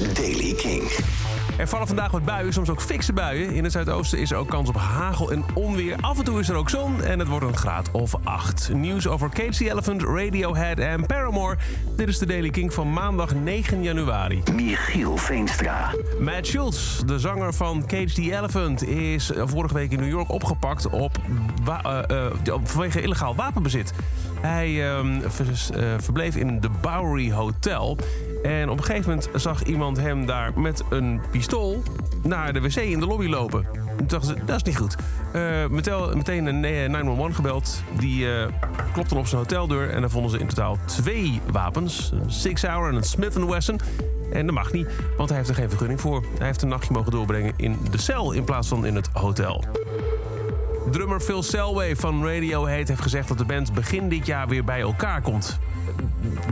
is Daily King. Er vallen vandaag wat buien, soms ook fikse buien. In het zuidoosten is er ook kans op hagel en onweer. Af en toe is er ook zon en het wordt een graad of 8. Nieuws over Cage the Elephant, Radiohead en Paramore. Dit is de Daily King van maandag 9 januari. Michiel Veenstra. Matt Schultz, de zanger van Cage the Elephant, is vorige week in New York opgepakt op wa- eh, eh, vanwege illegaal wapenbezit. Hij eh, verbleef in de Bowery Hotel. En op een gegeven moment zag iemand hem daar met een pistool naar de wc in de lobby lopen. Toen dachten ze, dat is niet goed. Eh, meteen, een 911 gebeld. Die eh klopte op zijn hoteldeur en dan vonden ze in totaal twee wapens. Een Six Hour en een Smith Wesson. En dat mag niet, want hij heeft er geen vergunning voor. Hij heeft een nachtje mogen doorbrengen in de cel in plaats van in het hotel. Drummer Phil Selway van Radiohead heeft gezegd dat de band begin dit jaar weer bij elkaar komt.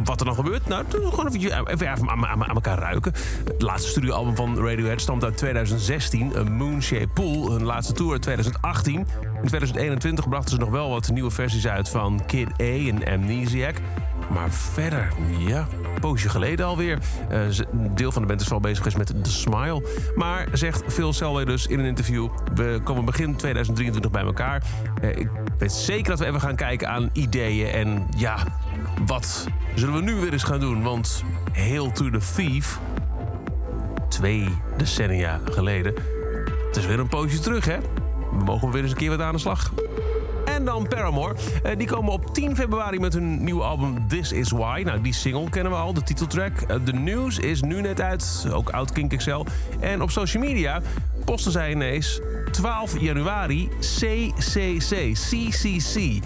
Wat er dan gebeurt? Nou, gewoon even, even aan, aan, aan elkaar ruiken. Het laatste studioalbum van Radiohead stamt uit 2016, A Moonshaped Pool. Hun laatste tour uit 2018. In 2021 brachten ze nog wel wat nieuwe versies uit van Kid A en Amnesiac. Maar verder, ja, poosje geleden alweer. Eh, een deel van de band is wel bezig geweest met The Smile. Maar zegt Phil Selway dus in een interview... we komen begin 2023 bij elkaar. Eh, ik weet zeker dat we even gaan kijken aan ideeën. En ja, wat zullen we nu weer eens gaan doen? Want Hail to the Thief... twee decennia geleden... het is weer een poosje terug, hè? We mogen weer eens een keer wat aan de slag. En dan Paramore. Eh, die komen op 10 februari met hun nieuwe album This Is Why. Nou, die single kennen we al, de titeltrack. Eh, De news is nu net uit, ook oud Kink XL. En op social media posten zij ineens 12 januari CCC. CCC.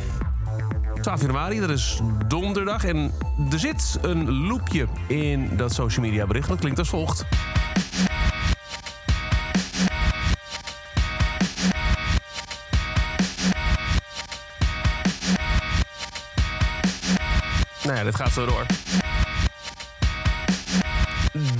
12 januari, dat is donderdag. En er zit een loopje in dat social media bericht. Dat klinkt als volgt. Nou ja, dit gaat zo door.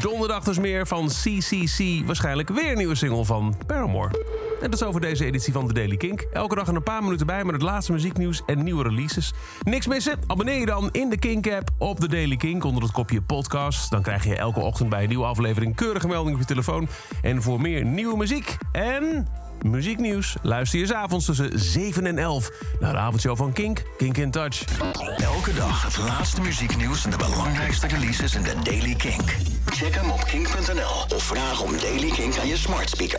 Donderdag dus meer van CCC. Waarschijnlijk weer een nieuwe single van Paramore. En dat is over deze editie van The Daily Kink. Elke dag een paar minuten bij met het laatste muzieknieuws en nieuwe releases. Niks missen? Abonneer je dan in de Kink-app op The Daily Kink onder het kopje podcast. Dan krijg je elke ochtend bij een nieuwe aflevering keurige melding op je telefoon. En voor meer nieuwe muziek en muzieknieuws luister je 's avonds tussen 7 en 11 naar de avondshow van Kink, Kink in Touch. Elke dag het laatste muzieknieuws en de belangrijkste releases in de Daily Kink. Check hem op kink.nl of vraag om Daily Kink aan je smart speaker.